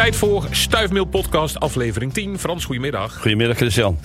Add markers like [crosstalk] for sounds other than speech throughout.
Tijd voor Stuifmeel Podcast, aflevering 10. Frans, goedemiddag. Goedemiddag, Christian.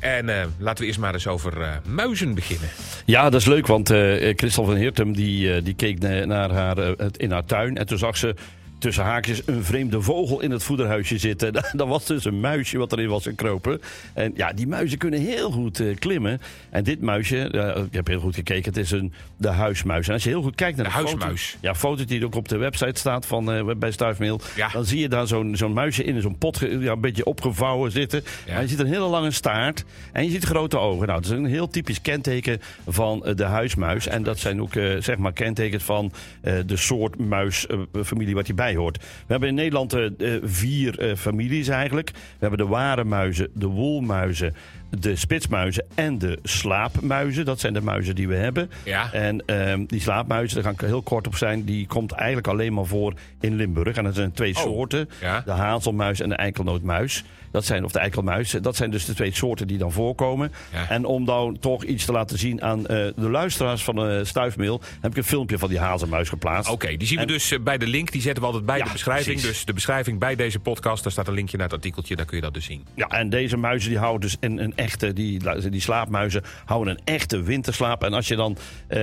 En uh, laten we eerst maar eens over uh, muizen beginnen. Ja, dat is leuk, want uh, Christel van Heertem die, die keek naar haar, in haar tuin en toen zag ze tussen haakjes een vreemde vogel in het voederhuisje zitten. [laughs] Dat was dus een muisje wat erin was gekropen. En ja, die muizen kunnen heel goed uh, klimmen. En dit muisje, uh, ik heb heel goed gekeken, het is een, de huismuis. En als je heel goed kijkt naar de, de huismuis. Foto, ja, foto die ook op de website staat van, uh, bij Stuifmeel. Ja. Dan zie je daar zo'n zo'n muisje in zo'n pot ja, een beetje opgevouwen zitten. Ja. En je ziet een hele lange staart en je ziet grote ogen. Nou, dat is een heel typisch kenteken van de huismuis. En dat zijn ook zeg maar kentekens van de soort muisfamilie wat hoort. We hebben in Nederland uh, vier uh, families eigenlijk. We hebben de ware muizen, de wolmuizen, de spitsmuizen en de slaapmuizen. Dat zijn de muizen die we hebben. Ja. En uh, die slaapmuizen, daar ga ik heel kort op zijn, die komt eigenlijk alleen maar voor in Limburg. En dat zijn twee oh. soorten. Ja. De hazelmuis en de eikelnootmuis. Dat zijn, of de eikelmuis. Dat zijn dus de twee soorten die dan voorkomen. Ja. En om dan toch iets te laten zien aan uh, de luisteraars van de Stuifmeel... heb ik een filmpje van die hazelmuis geplaatst. Oké, okay, die zien we en, dus bij de link. Die zetten we altijd bij ja, de beschrijving. Precies. Dus de beschrijving bij deze podcast, daar staat een linkje naar het artikeltje. Daar kun je dat dus zien. Ja, en deze muizen die houden dus een, een echte... Die, die slaapmuizen houden een echte winterslaap. En als je dan uh,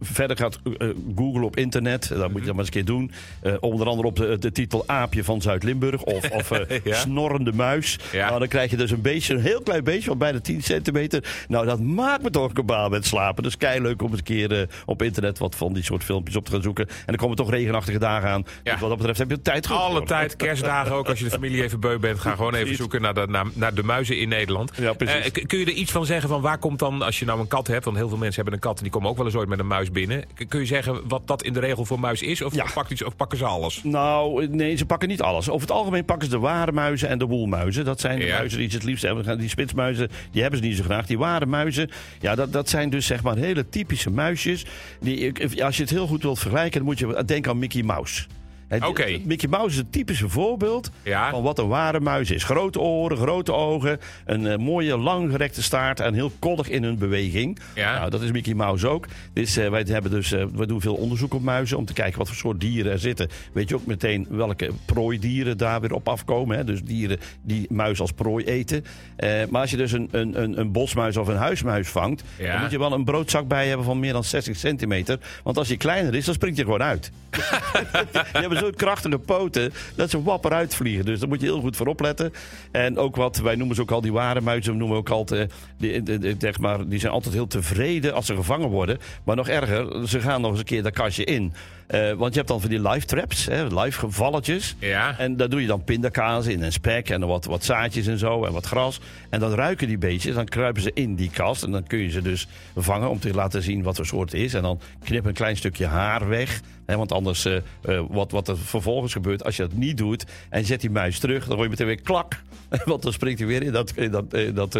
verder gaat uh, googlen op internet... dan moet je dat maar eens een keer doen. Uh, onder andere op de, de titel Aapje van Zuid-Limburg... of, of [laughs] ja? Snorrende Muis. Ja. Nou, dan krijg je dus een beestje, een heel klein beestje... van bijna 10 centimeter. Nou, dat maakt me toch een kabaal met slapen. Dus kei leuk om eens een keer op internet... wat van die soort filmpjes op te gaan zoeken. En dan komen toch regenachtige dagen aan. Ja. Dus wat dat betreft heb je tijd genoeg. Alle tijd, kerstdagen ook. Als je de familie even beu bent... ga gewoon even zoeken naar de, naar, naar de muizen in Nederland. Ja, precies. kun je er iets van zeggen van waar komt dan... als je nou een kat hebt, want heel veel mensen hebben een kat... en die komen ook wel eens ooit met een muis binnen. Kun je zeggen wat dat in de regel voor muis is? Of, Ja. pakken, ze, of pakken ze alles? Nou, nee, ze pakken niet alles. Over het algemeen pakken ze de ware muizen en de woelmuizen. Dat zijn de Ja. muizen die ze het liefst hebben. Die spitsmuizen, die hebben ze niet zo graag. Die ware muizen, ja, dat, dat zijn dus zeg maar hele typische muisjes. Die, als je het heel goed wilt vergelijken, dan moet je denken aan Mickey Mouse. Mickey Mouse is het typische voorbeeld Ja. van wat een ware muis is. Grote oren, grote ogen, een eh, mooie langgerekte staart en heel koddig in hun beweging. Ja. Nou, dat is Mickey Mouse ook. Dus, wij, hebben dus, wij doen veel onderzoek op muizen om te kijken wat voor soort dieren er zitten. Weet je ook meteen welke prooidieren daar weer op afkomen. Hè? Dus dieren die muis als prooi eten. Maar als je dus een, een, een, een bosmuis of een huismuis vangt, Ja. dan moet je wel een broodzak bij hebben van meer dan 60 centimeter. Want als die kleiner is, dan springt je gewoon uit. [laughs] Die zo'n krachtige poten dat ze wapper uitvliegen. Dus daar moet je heel goed voor opletten. En ook wat, wij noemen ze ook al die ware muizen, we noemen we ook altijd, die, die, die- maar, die zijn altijd heel tevreden als ze gevangen worden. Maar nog erger, ze gaan nog eens een keer dat kastje in. Eh, want je hebt dan van die live traps, hè, live gevalletjes. Ja. En daar doe je dan pindakaas in en spek en wat, wat zaadjes en zo en wat gras. En dan ruiken die beestjes, dan kruipen ze in die kast. En dan kun je ze dus vangen om te laten zien wat voor soort het is. En dan knip een klein stukje haar weg. Hè, want anders, eh, eh, wat, wat er vervolgens gebeurt, als je dat niet doet en zet die muis terug, dan hoor je meteen weer klak. [laughs] Want dan springt hij weer in dat, in dat, in dat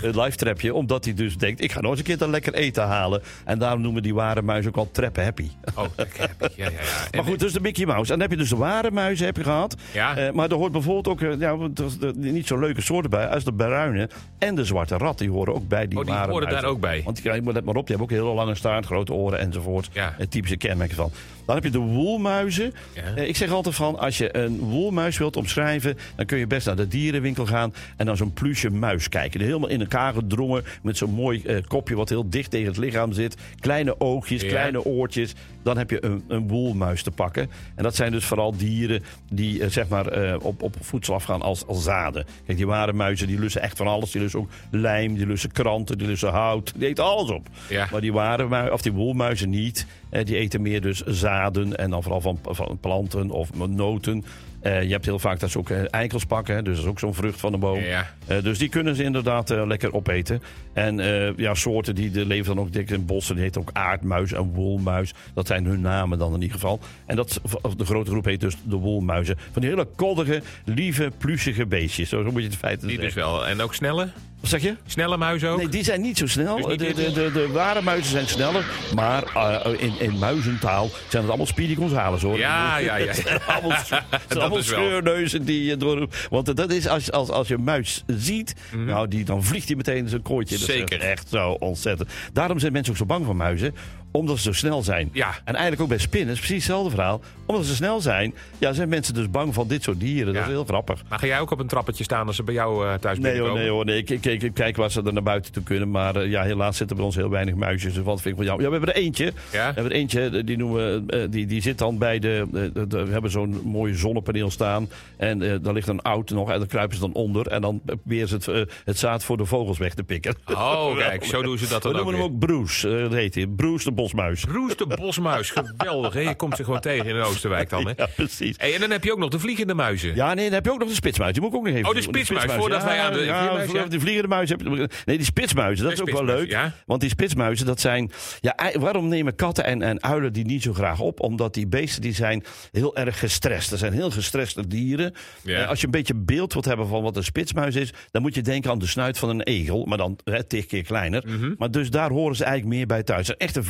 live trapje. Omdat hij dus denkt, ik ga nog eens een keer dat lekker eten halen. En daarom noemen die ware muis ook al trappen happy. Oh, heb- ja, Maar goed, dus de Mickey Mouse. En dan heb je dus de ware muizen heb je gehad. Ja. Eh, maar er hoort bijvoorbeeld ook eh, ja, niet zo leuke soorten bij. Als de bruine en de zwarte rat. Die horen ook bij die Oh, die ware horen daar ook bij. Want let maar op. Die hebben ook een hele lange staart, grote oren enzovoort. Ja. Het typische kenmerken van. Dan heb je de woelmuizen. Ja. Eh, ik zeg altijd van, als je een woelmuis wilt omschrijven... dan kun je best naar de dierenwinkel gaan... en dan zo'n pluche muis kijken. Die helemaal in elkaar gedrongen met zo'n mooi eh, kopje... wat heel dicht tegen het lichaam zit. Kleine oogjes, Ja. kleine oortjes. Dan heb je een, een woelmuis te pakken. En dat zijn dus vooral dieren die eh, zeg maar, op, op voedsel afgaan als, als zaden. Kijk, die ware muizen die lussen echt van alles. Die lussen ook lijm, die lussen kranten, die lussen hout. Die eten alles op. Ja. Maar die ware of die woelmuizen niet. Eh, die eten meer dus zaden en dan vooral van, van planten of noten. Eh, je hebt heel vaak dat ze ook eh, eikels pakken. Dus dat is ook zo'n vrucht van de boom. Ja. Dus die kunnen ze inderdaad lekker opeten. En ja, soorten die de leven dan ook dik in bossen. Die heten ook aardmuis en woelmuis. Dat zijn hun namen dan in ieder geval. En dat, de grote groep heet dus de woelmuizen. Van die hele koddige, lieve, plusige beestjes. Zo moet je het feit Die dus wel. En ook snelle? Wat zeg je? Snelle muis ook? Nee, die zijn niet zo snel. Dus niet de, de, de, de ware muizen zijn sneller. Maar eh, in, in muizentaal zijn het allemaal Speedy Gonzales hoor. Ja, [laughs] ja, ja. allemaal, het zijn [laughs] allemaal is wel. scheurneuzen die je door. Want dat is als, als, als je een muis ziet, nou, die, dan vliegt hij meteen in zijn kooitje. Dat is Mhm. Zeker. echt zo ontzettend. Daarom zijn mensen ook zo bang voor muizen omdat ze zo snel zijn. Ja. En eigenlijk ook bij spinners, precies hetzelfde verhaal. Omdat ze snel zijn, ja, zijn mensen dus bang van dit soort dieren. Dat is heel grappig. Maar ga jij ook op een trappetje staan als ze bij jou eh, thuis Nee hoor, binnenkomen? nee hoor. Nee. Ik, ik, ik, ik kijk waar ze er naar buiten toe kunnen. Maar eh, ja, helaas zitten bij ons heel weinig muisjes. Dus wat vind ik van jou? Ja, we hebben er eentje. We hebben er eentje, die, noemen, we, eh, die, die zit dan bij de, eh, We hebben zo'n mooie zonnepaneel staan. En eh, daar ligt een oud nog. En daar kruipen ze dan onder. En dan proberen ze het, eh, het zaad voor de vogels weg te pikken. Oh, [laughs] kijk, zo doen ze dat We dan ook noemen hem weer. ook Bruce. eh, dat heet hij. Bruce de bosmuis. Roes de bosmuis, geweldig. Hè? Je komt ze gewoon tegen in Oosterwijk dan, hè? [laughs] Ja, precies. Hey, en dan heb je ook nog de vliegende muizen. Ja, nee, dan heb je ook nog de spitsmuis. Die moet ik ook nog even Oh, de spitsmuis, voordat wij aan de ja, vleermuis, voordat ja. de vliegende muis heb Nee, die spitsmuizen, dat De is ook wel leuk. ja. Want die spitsmuizen, dat zijn... Ja, waarom nemen katten en, en uilen die niet zo graag op? Omdat die beesten die zijn heel erg gestrest. Dat zijn heel gestreste dieren. Ja. Eh, als je een beetje beeld wilt hebben van wat een spitsmuis is... dan moet je denken aan de snuit van een egel. Maar dan hè, tig keer kleiner. Mhm. Maar dus daar horen ze eigenlijk meer bij thuis. Ze zijn echte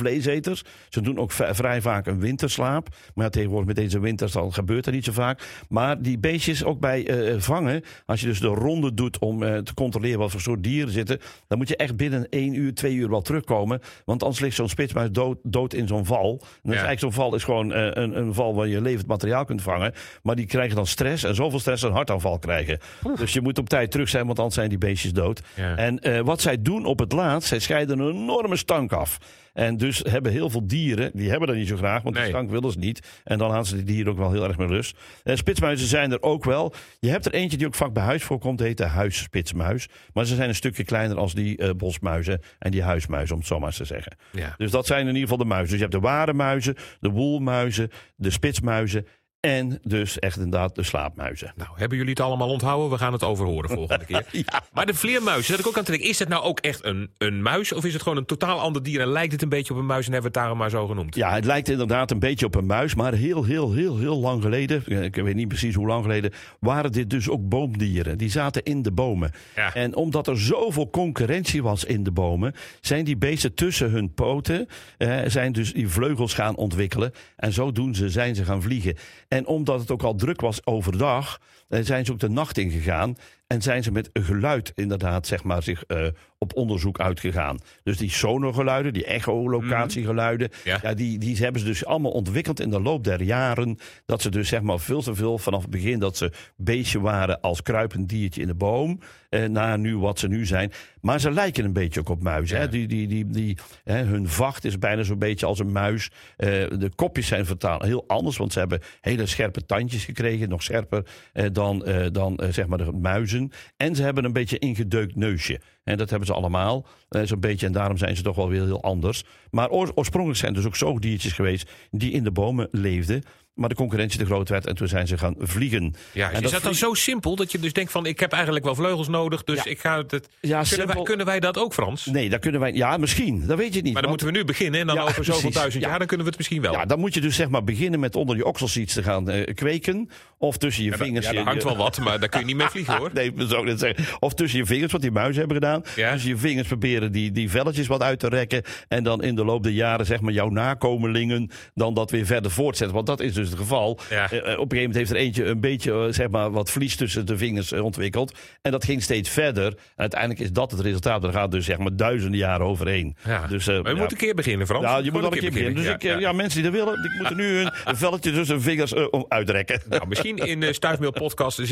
Ze doen ook vrij vaak een winterslaap. Maar tegenwoordig met deze winters gebeurt dat niet zo vaak. Maar die beestjes ook bij eh, vangen... als je dus de ronde doet om eh, te controleren wat voor soort dieren zitten... dan moet je echt binnen één uur, twee uur wel terugkomen. Want anders ligt zo'n spitsmuis dood, dood in zo'n val. En is eigenlijk zo'n val is gewoon eh, een, een val waar je levend materiaal kunt vangen. Maar die krijgen dan stress en zoveel stress dat een hartaanval krijgen. Dus je moet op tijd terug zijn, want anders zijn die beestjes dood. Ja. En eh, wat zij doen op het laatst, zij scheiden een enorme stank af. En dus hebben heel veel dieren, die hebben dat niet zo graag, want Nee. die stank willen ze niet. En dan laten ze die dieren ook wel heel erg met rust. En spitsmuizen zijn er ook wel. Je hebt er eentje die ook vaak bij huis voorkomt, heet de huisspitsmuis. Maar ze zijn een stukje kleiner als die eh, bosmuizen en die huismuizen, om het zo maar eens te zeggen. Ja. Dus dat zijn in ieder geval de muizen. Dus je hebt de ware muizen, de woelmuizen, de spitsmuizen en dus echt inderdaad de slaapmuizen. Nou, hebben jullie het allemaal onthouden? We gaan het overhoren volgende [laughs] keer. Ja. Maar de vleermuis, zat ik ook aan te denken. Is het nou ook echt een, een muis? Of is het gewoon een totaal ander dier? En lijkt het een beetje op een muis en hebben we het daarom maar zo genoemd? Ja, het lijkt inderdaad een beetje op een muis, maar heel, heel, heel, heel lang geleden, eh, ik weet niet precies hoe lang geleden, waren dit dus ook boomdieren. Die zaten in de bomen. Ja. En omdat er zoveel concurrentie was in de bomen, zijn die beesten tussen hun poten, eh, zijn dus die vleugels gaan ontwikkelen. En zodoende zijn ze gaan vliegen. En omdat het ook al druk was overdag, eh, zijn ze ook de nacht ingegaan. En zijn ze met geluid inderdaad, zeg maar, zich eh, op onderzoek uitgegaan. Dus die sonogeluiden, die echolocatiegeluiden, Ja. ja. die, die hebben ze dus allemaal ontwikkeld in de loop der jaren. Dat ze dus zeg maar veel te veel vanaf het begin dat ze beestje waren als kruipend diertje in de boom. Eh, naar nu wat ze nu zijn. Maar ze lijken een beetje ook op muizen. Ja. Hè? Die, die, die, die, hè, hun vacht is bijna zo'n beetje als een muis. Eh, de kopjes zijn vertaald heel anders, want ze hebben hele scherpe tandjes gekregen. Nog scherper dan, dan zeg maar de muizen. En ze hebben een beetje ingedeukt neusje. En dat hebben ze allemaal. eh, zo'n beetje. En daarom zijn ze toch wel weer heel anders. Maar oor- oorspronkelijk zijn dus ook zoogdiertjes geweest die in de bomen leefden. Maar de concurrentie te groot werd en toen zijn ze gaan vliegen. Ja, En is dat dat dan zo simpel dat je dus denkt van... ik heb eigenlijk wel vleugels nodig, dus Ja. ik ga het... Ja, kunnen, wij, kunnen wij dat ook, Frans? Nee, daar kunnen wij. Ja, misschien. Dat weet je niet. Maar dan want- moeten we nu beginnen en dan Ja, over [laughs] zoveel precies. duizend Ja. jaar... dan kunnen we het misschien wel. Ja, dan moet je dus zeg maar beginnen met onder je okselsiets te gaan eh, kweken. Of tussen je dat- vingers. ja, hangt je- wel wat, maar daar kun je niet mee [laughs] vliegen, hoor. Nee, dat zou ik zeggen. Of tussen je vingers, wat die muizen hebben gedaan. Ja. Tussen je vingers proberen die, die velletjes wat uit te rekken. En dan in de loop der jaren, zeg maar, jouw nakomelingen. dan dat weer verder voortzetten. Want dat is dus het geval. Ja. Eh, eh, op een gegeven moment heeft er eentje een beetje, eh, zeg maar, wat vlies tussen de vingers ontwikkeld. En dat ging steeds verder. En uiteindelijk is dat het resultaat. Er gaat dus, zeg maar, duizenden jaren overheen. Ja. Dus, maar je ja. moet een keer beginnen, Frans. Ja, je moet een keer beginnen. Dus ik, ja, mensen die dat willen, die moeten nu een, een [laughs] velletje tussen hun vingers uitrekken. Nou, misschien in uh, Stuifmeel podcast 6.282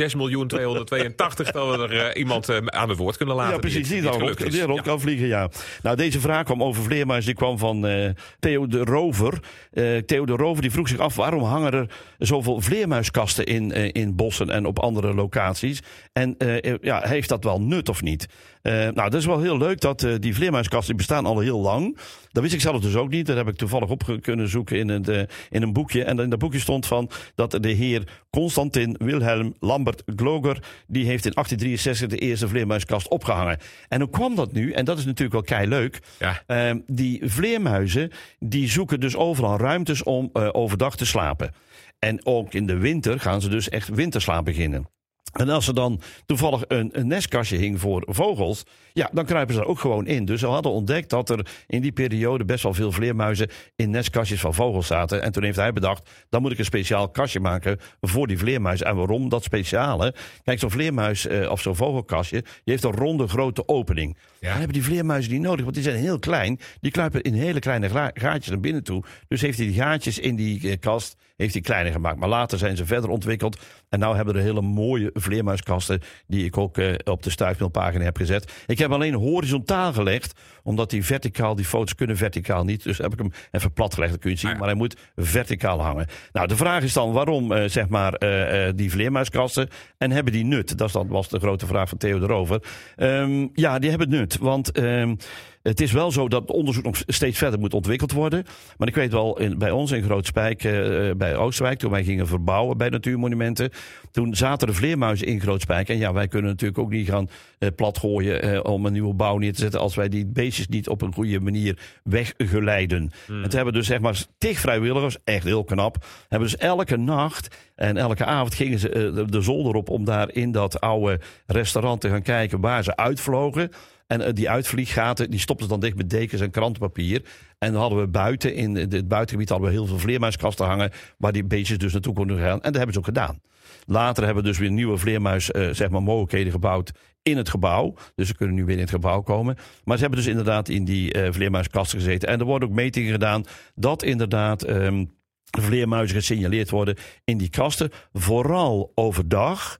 dat we er iemand aan het woord kunnen laten. Ja, precies. Die, dan rond, die rond kan vliegen, ja. Nou, deze vraag kwam over vleermuis. Die kwam van Theo de Rover. Theo de Rover die vroeg zich af... waarom hangen er zoveel vleermuiskasten in, eh, in bossen en op andere locaties? En eh, ja, heeft dat wel nut of niet? Eh, nou, dat is wel heel leuk dat eh, die vleermuiskasten die bestaan al heel lang. Dat wist ik zelf dus ook niet. Dat heb ik toevallig op kunnen zoeken in, het, eh, in een boekje. En in dat boekje stond van dat de heer Constantin Wilhelm Lambert Gloger... die heeft in 1863 de eerste vleermuiskast opgehangen. En hoe kwam dat nu? En dat is natuurlijk wel kei leuk. Ja. Ehm, die vleermuizen die zoeken dus overal ruimtes om overdag te slapen. En ook in de winter gaan ze dus echt winterslaap beginnen. En als er dan toevallig een, een nestkastje hing voor vogels, ja, dan kruipen ze er ook gewoon in. Dus we hadden ontdekt dat er in die periode best wel veel vleermuizen in nestkastjes van vogels zaten. En toen heeft hij bedacht, dan moet ik een speciaal kastje maken voor die vleermuizen. En waarom dat speciale? Kijk, zo'n vleermuis eh, of zo'n vogelkastje, die heeft een ronde grote opening. Ja. Dan hebben die vleermuizen niet nodig, want die zijn heel klein. Die kruipen in hele kleine gaatjes naar binnen toe. Dus heeft hij die gaatjes in die eh, kast heeft hij kleiner gemaakt. Maar later zijn ze verder ontwikkeld. En nu hebben we hele mooie vleermuiskasten die ik ook uh, op de stuifmeelpagina heb gezet. Ik heb alleen horizontaal gelegd, omdat die verticaal, die foto's kunnen verticaal niet. Dus heb ik hem even plat gelegd, dat kun je zien. Ah, maar hij moet verticaal hangen. Nou, de vraag is dan waarom, uh, zeg maar, uh, die vleermuiskasten en hebben die nut? Dat was de grote vraag van Theo erover. Um, ja, die hebben nut, want... Um, het is wel zo dat onderzoek nog steeds verder moet ontwikkeld worden. Maar ik weet wel, in, bij ons in Grootspijk, uh, bij Oosterwijk, toen wij gingen verbouwen bij natuurmonumenten. Toen zaten de vleermuizen in Grootspijk. En ja, wij kunnen natuurlijk ook niet gaan uh, platgooien uh, om een nieuwe bouw neer te zetten. als wij die niet op een goede manier weggeleiden. Hmm. Het hebben dus zeg maar tig vrijwilligers, echt heel knap. Hebben dus elke nacht en elke avond gingen ze de, de zolder op om daar in dat oude restaurant te gaan kijken waar ze uitvlogen. En uh, die uitvlieggaten, die stopten dan dicht met dekens en krantenpapier. En dan hadden we buiten, in het buitengebied, hadden we heel veel vleermuiskasten hangen. Waar die beestjes dus naartoe konden gaan. En dat hebben ze ook gedaan. Later hebben we dus weer nieuwe vleermuis, uh, zeg maar, mogelijkheden gebouwd in het gebouw. Dus ze kunnen nu weer in het gebouw komen. Maar ze hebben dus inderdaad in die uh, vleermuiskasten gezeten. En er worden ook metingen gedaan dat inderdaad um, vleermuizen gesignaleerd worden in die kasten. Vooral overdag.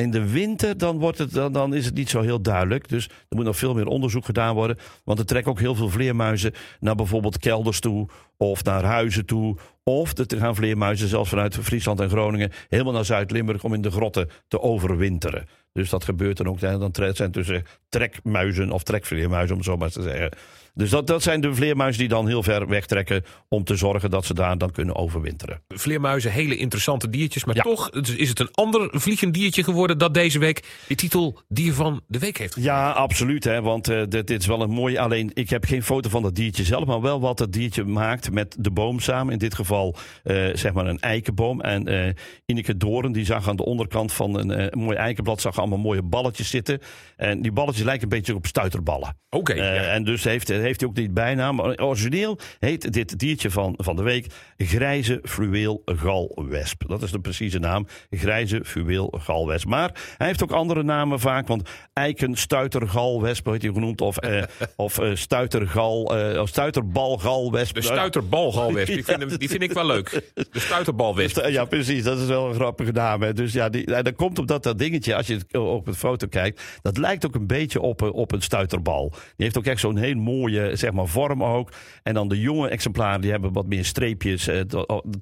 In de winter dan, wordt het, dan, dan is het niet zo heel duidelijk. Dus er moet nog veel meer onderzoek gedaan worden. Want er trekken ook heel veel vleermuizen naar bijvoorbeeld kelders toe. Of naar huizen toe. Of er gaan vleermuizen zelfs vanuit Friesland en Groningen helemaal naar Zuid-Limburg om in de grotten te overwinteren. Dus dat gebeurt dan ook. Dan zijn tussen trekmuizen of trekvleermuizen, om het zo maar te zeggen. Dus dat, dat zijn de vleermuizen die dan heel ver wegtrekken om te zorgen dat ze daar dan kunnen overwinteren. Vleermuizen, hele interessante diertjes. Maar toch is het een ander vliegend diertje geworden dat deze week de titel Dier van de Week heeft gegeven. Ja, absoluut. Hè, want uh, dit, dit, is wel een mooi. Alleen ik heb geen foto van dat diertje zelf, maar wel wat dat diertje maakt met de boom samen. In dit geval uh, zeg maar een eikenboom. En uh, Ineke Doren die zag aan de onderkant van een, een mooi eikenblad zag allemaal mooie balletjes zitten. En die balletjes lijken een beetje op stuiterballen. Oké. Okay, ja. En dus heeft heeft hij ook niet bijnaam. Origineel heet dit diertje van, van de week grijze fluweel galwesp. Dat is de precieze naam. Grijze fluweel galwesp. Maar hij heeft ook andere namen vaak. Want eikenstuitergalwesp heet hij genoemd. Of, eh, [laughs] of uh, stuitergal, uh, of stuiterbalgalwesp. De stuiterbalgalwesp. Die, [laughs] vind, die vind ik wel leuk. De stuiterbalwesp. [laughs] Ja, precies. Dat is wel een grappige naam. Hè. Dus ja, die, dat komt omdat dat dingetje, als je op het foto kijkt, dat lijkt ook een beetje op, op een stuiterbal. Die heeft ook echt zo'n heel mooie zeg maar vorm ook. En dan de jonge exemplaren die hebben wat meer streepjes, eh,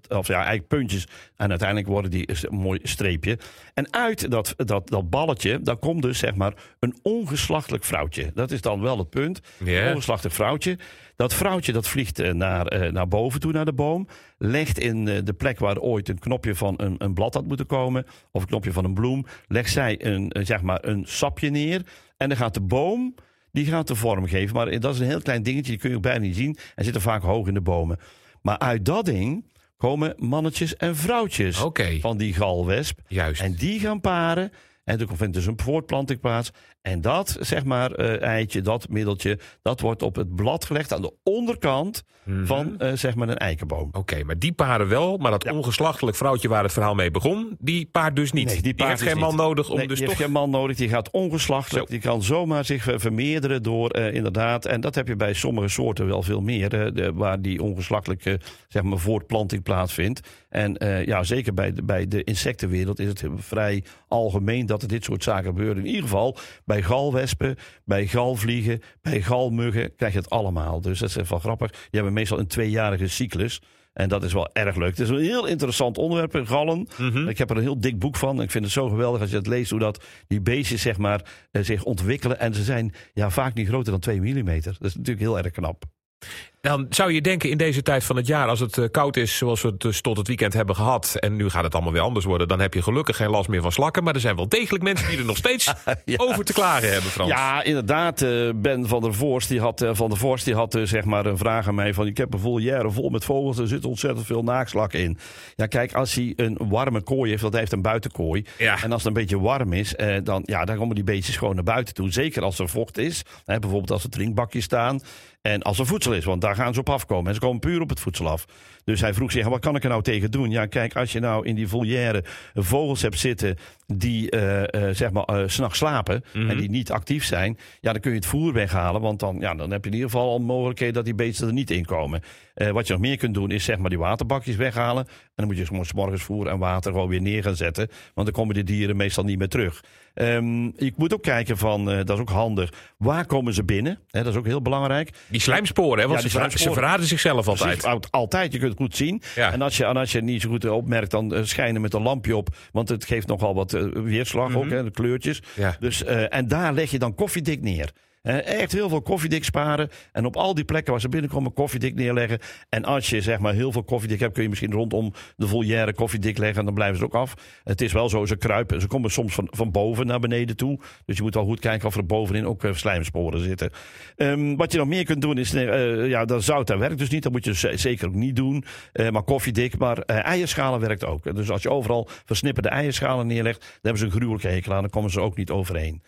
of ja, eigenlijk puntjes. En uiteindelijk worden die een mooi streepje. En uit dat, dat, dat balletje, daar komt dus zeg maar een ongeslachtelijk vrouwtje. Dat is dan wel het punt. Een ongeslachtelijk vrouwtje. Dat vrouwtje dat vliegt eh, naar, eh, naar boven toe, naar de boom. Legt in de plek waar ooit een knopje van een, een blad had moeten komen. Of een knopje van een bloem. Legt zij een, zeg maar een sapje neer. En dan gaat de boom die gaat de vorm geven. Maar dat is een heel klein dingetje, die kun je ook bijna niet zien. En zitten vaak hoog in de bomen. Maar uit dat ding komen mannetjes en vrouwtjes van die galwesp. Juist. En die gaan paren. En toen vindt dus een voortplanting plaats. En dat, zeg maar, uh, eitje, dat middeltje, dat wordt op het blad gelegd aan de onderkant mm-hmm. van, uh, zeg maar, een eikenboom. Oké, okay, maar die paren wel, maar dat ja. ongeslachtelijk vrouwtje waar het verhaal mee begon, die paart dus niet. Nee, die, die heeft dus geen man nodig om nee, dus die toch... heeft geen man nodig, die gaat ongeslachtelijk, zo. die kan zomaar zich vermeerderen door, uh, inderdaad, en dat heb je bij sommige soorten wel veel meer, de, waar die ongeslachtelijke, zeg maar, voortplanting plaatsvindt. En ja, zeker bij de, bij de insectenwereld is het vrij algemeen dat er dit soort zaken gebeuren. In ieder geval bij galwespen, bij galvliegen, bij galmuggen krijg je het allemaal. Dus dat is wel grappig. Die hebben meestal een tweejarige cyclus. En dat is wel erg leuk. Het is een heel interessant onderwerp, gallen. Mm-hmm. Ik heb er een heel dik boek van. Ik vind het zo geweldig als je het leest hoe dat die beestjes zeg maar, zich ontwikkelen. En ze zijn ja, vaak niet groter dan 2 mm. Dat is natuurlijk heel erg knap. Dan zou je denken in deze tijd van het jaar, als het koud is zoals we het dus tot het weekend hebben gehad. En nu gaat het allemaal weer anders worden. Dan heb je gelukkig geen last meer van slakken. Maar er zijn wel degelijk mensen die er nog steeds [laughs] over te klagen hebben, Frans. Ja, inderdaad. ben van der Voorst die had, van der Voorst die had zeg maar een vraag aan mij van ik heb een vol jaren vol met vogels. Er zit ontzettend veel naakslak in. Ja, kijk, als hij een warme kooi heeft, want hij heeft een buitenkooi. Ja. En als het een beetje warm is, eh, dan, ja, dan komen die beestjes gewoon naar buiten toe. Zeker als er vocht is. Bijvoorbeeld als er drinkbakjes staan. En als er voedsel is, want daar gaan ze op afkomen. En ze komen puur op het voedsel af. Dus hij vroeg zich, wat kan ik er nou tegen doen? Ja, kijk, als je nou in die volière vogels hebt zitten die uh, uh, zeg maar uh, s'nachts slapen en mhm. die niet actief zijn, ja, dan kun je het voer weghalen. Want dan, ja, dan heb je in ieder geval al mogelijkheid dat die beesten er niet in komen. Wat je nog meer kunt doen, is zeg maar die waterbakjes weghalen. En dan moet je s morgens voer en water gewoon weer neer gaan zetten. Want dan komen die dieren meestal niet meer terug. Um, je moet ook kijken van, dat is ook handig, waar komen ze binnen? Dat is ook heel belangrijk. Die slijmsporen, hè? Want ze, ze, verraden zichzelf altijd. altijd, je kunt het goed zien. En als je, en als je het niet zo goed opmerkt, dan uh, schijnen met een lampje op. Want het geeft nogal wat weerslag ook, mhm. hè, de kleurtjes. Dus, uh, en daar leg je dan koffiedik neer. Echt heel veel koffiedik sparen. En op al die plekken waar ze binnenkomen koffiedik neerleggen. En als je zeg maar heel veel koffiedik hebt, kun je misschien rondom de volière koffiedik leggen. En dan blijven ze ook af. Het is wel zo, ze kruipen. Ze komen soms van, van boven naar beneden toe. Dus je moet wel goed kijken of er bovenin ook uh, slijmsporen zitten. Um, wat je nog meer kunt doen is, uh, ja, dat zout, dat werkt dus niet. Dat moet je zeker ook niet doen. maar koffiedik, maar eierschalen werkt ook. Dus als je overal versnipperde eierschalen neerlegt, dan hebben ze een gruwelijke hekel aan. Dan komen ze ook niet overheen.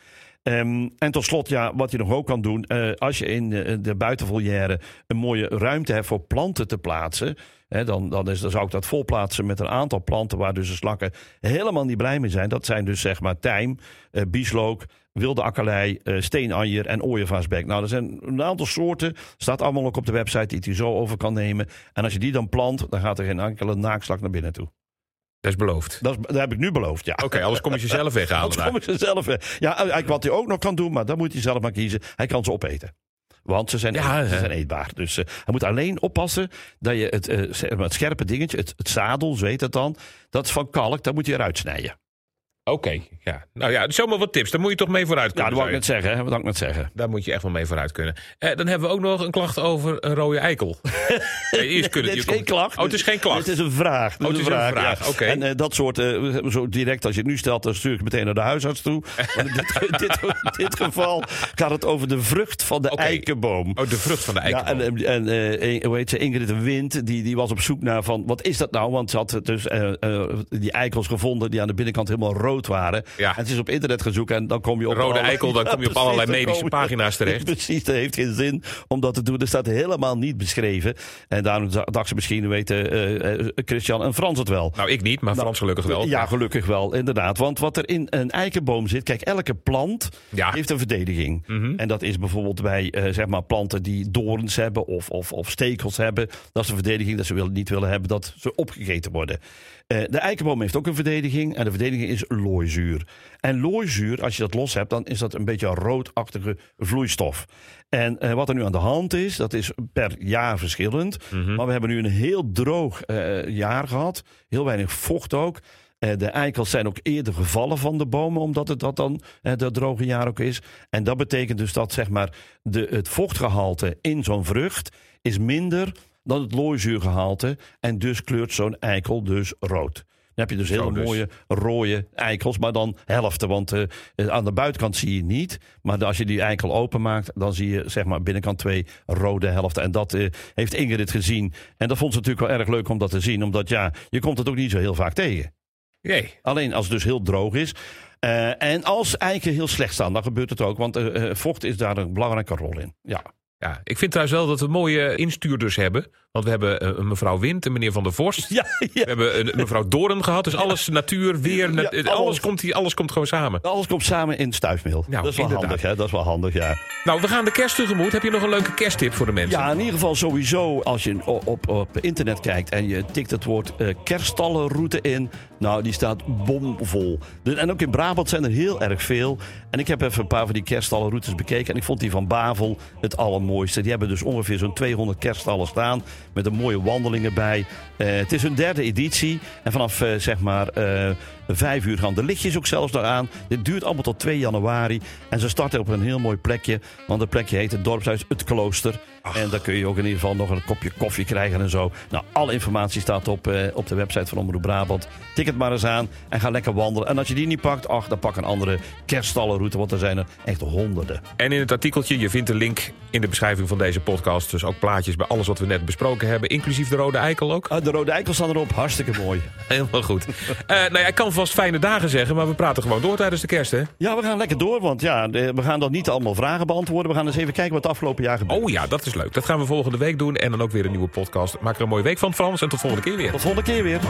Um, en tot slot, ja, wat je nog ook kan doen, uh, als je in de, de buitenvolière een mooie ruimte hebt voor planten te plaatsen, hè, dan, dan, is, dan zou ik dat volplaatsen met een aantal planten waar dus de slakken helemaal niet blij mee zijn. Dat zijn dus zeg maar tijm, uh, bieslook, wilde akkerlei, uh, steenanjer en ooievaarsbek. Nou, er zijn een aantal soorten, staat allemaal ook op de website die je zo over kan nemen. En als je die dan plant, dan gaat er geen enkele naakslak naar binnen toe. Dat is beloofd. Dat, is, dat heb ik nu beloofd, ja. Oké, okay, alles kom je ze zelf weghalen. [laughs] Anders kom ik ze zelf weg. Ja, wat hij ook nog kan doen, maar dat moet hij zelf maar kiezen. Hij kan ze opeten. Want ze zijn, ja, eet, ze zijn eetbaar. Dus uh, hij moet alleen oppassen dat je het, uh, het scherpe dingetje, het, het zadel, zo heet het dan, dat is van kalk, dat moet je eruit snijden. Oké, ja. Nou ja, zomaar wat tips. Daar moet je toch mee vooruit kunnen. Ja, dat wil ik net zeggen. Wat ik net zeggen. Daar moet je echt wel mee vooruit kunnen. Eh, dan hebben we ook nog een klacht over een rode eikel. [laughs] Eerst kunnen, het is geen klacht. Oh, het is geen klacht. Het is een vraag. Oh, het is een vraag. vraag. Oké. En uh, dat soort, uh, zo direct als je het nu stelt, dan stuur ik meteen naar de huisarts toe. in dit, dit, dit, geval gaat het over de vrucht van de okay. eikenboom. Oh, de vrucht van de eikenboom. Ja, en, en uh, hoe heet ze? Ingrid Wind, die, die was op zoek naar van, wat is dat nou? Want ze had dus die eikels gevonden die aan de binnenkant helemaal rood waren. Ja. En het is op internet gezocht en dan kom je op... Rode eikel, dan kom je op allerlei medische pagina's [laughs] terecht. Precies, dat heeft geen zin om dat te doen. Dat staat helemaal niet beschreven. En daarom dacht ze misschien, weten uh, Christian en Frans het wel. Nou, ik niet, maar nou, Frans gelukkig wel. Ja, gelukkig wel, inderdaad. Want wat er in een eikenboom zit... Kijk, elke plant heeft een verdediging. Mhm. En dat is bijvoorbeeld bij uh, zeg maar planten die dorens hebben of, of, of stekels hebben. Dat is een verdediging dat ze willen, niet willen hebben dat ze opgegeten worden. Uh, de eikenboom heeft ook een verdediging. En de verdediging is looizuur. En looizuur, als je dat los hebt, dan is dat een beetje een roodachtige vloeistof. En uh, wat er nu aan de hand is, dat is per jaar verschillend. Mm-hmm. Maar we hebben nu een heel droog uh, jaar gehad. Heel weinig vocht ook. de eikels zijn ook eerder gevallen van de bomen, omdat het dat dan dat droge jaar ook is. En dat betekent dus dat zeg maar, de, het vochtgehalte in zo'n vrucht is minder dan het looizuurgehalte. En dus kleurt zo'n eikel dus rood. Dan heb je dus hele dus. mooie rode eikels, maar dan helften. Want uh, aan de buitenkant zie je niet. Maar als je die eikel openmaakt, dan zie je zeg maar binnenkant twee rode helften. En dat uh, heeft Ingrid gezien. En dat vond ze natuurlijk wel erg leuk om dat te zien. Omdat ja, je komt het ook niet zo heel vaak tegen. Nee. Alleen als het dus heel droog is. Uh, en als eiken heel slecht staan, dan gebeurt het ook. Want vocht is daar een belangrijke rol in. Ja. Ja, ik vind trouwens wel dat we mooie instuurders hebben. Want we hebben een eh, mevrouw Wind, een meneer Van der Vorst. Ja, ja. We hebben een mevrouw Doorn gehad. Dus alles natuur, weer, alles, alles, komt hier, alles komt gewoon samen. Alles komt samen in stuifmeel. Nou, dat is wel handig, hè? Dat is wel handig, ja. Nou, we gaan de kerst tegemoet. Heb je nog een leuke kersttip voor de mensen? Ja, in ieder geval sowieso als je op, op, internet kijkt en je tikt het woord uh, kerststallenroute in. Nou, die staat bomvol. En ook in Brabant zijn er heel erg veel. En ik heb even een paar van die kerststallenroutes bekeken. En ik vond die van Bavel het Die hebben dus ongeveer zo'n 200 kerststallen staan. Met een mooie wandelingen bij. Uh, het is hun derde editie. En vanaf uh, zeg maar uh, vijf uur gaan de lichtjes ook zelfs nog aan. Dit duurt allemaal tot 2 januari. En ze starten op een heel mooi plekje. Want het plekje heet het dorpshuis Het Klooster. En dan kun je ook in ieder geval nog een kopje koffie krijgen en zo. Nou, alle informatie staat op, eh, op de website van Omroep Brabant. Tik het maar eens aan en ga lekker wandelen. En als je die niet pakt, ach, dan pak een andere kerststallenroute. Want er zijn er echt honderden. En in het artikeltje, je vindt de link in de beschrijving van deze podcast. Dus ook plaatjes bij alles wat we net besproken hebben. Inclusief de Rode Eikel ook. Uh, de Rode Eikel staan erop. Hartstikke mooi. [laughs] Helemaal goed. uh, nou ja, ik kan vast fijne dagen zeggen, maar we praten gewoon door tijdens de kerst, hè? Ja, we gaan lekker door, want ja, we gaan dan niet allemaal vragen beantwoorden. We gaan eens even kijken wat het afgelopen jaar gebeurt. Oh ja, dat is Dat gaan we volgende week doen. En dan ook weer een nieuwe podcast. Maak er een mooie week van, Frans. En tot volgende keer weer. Tot volgende keer weer.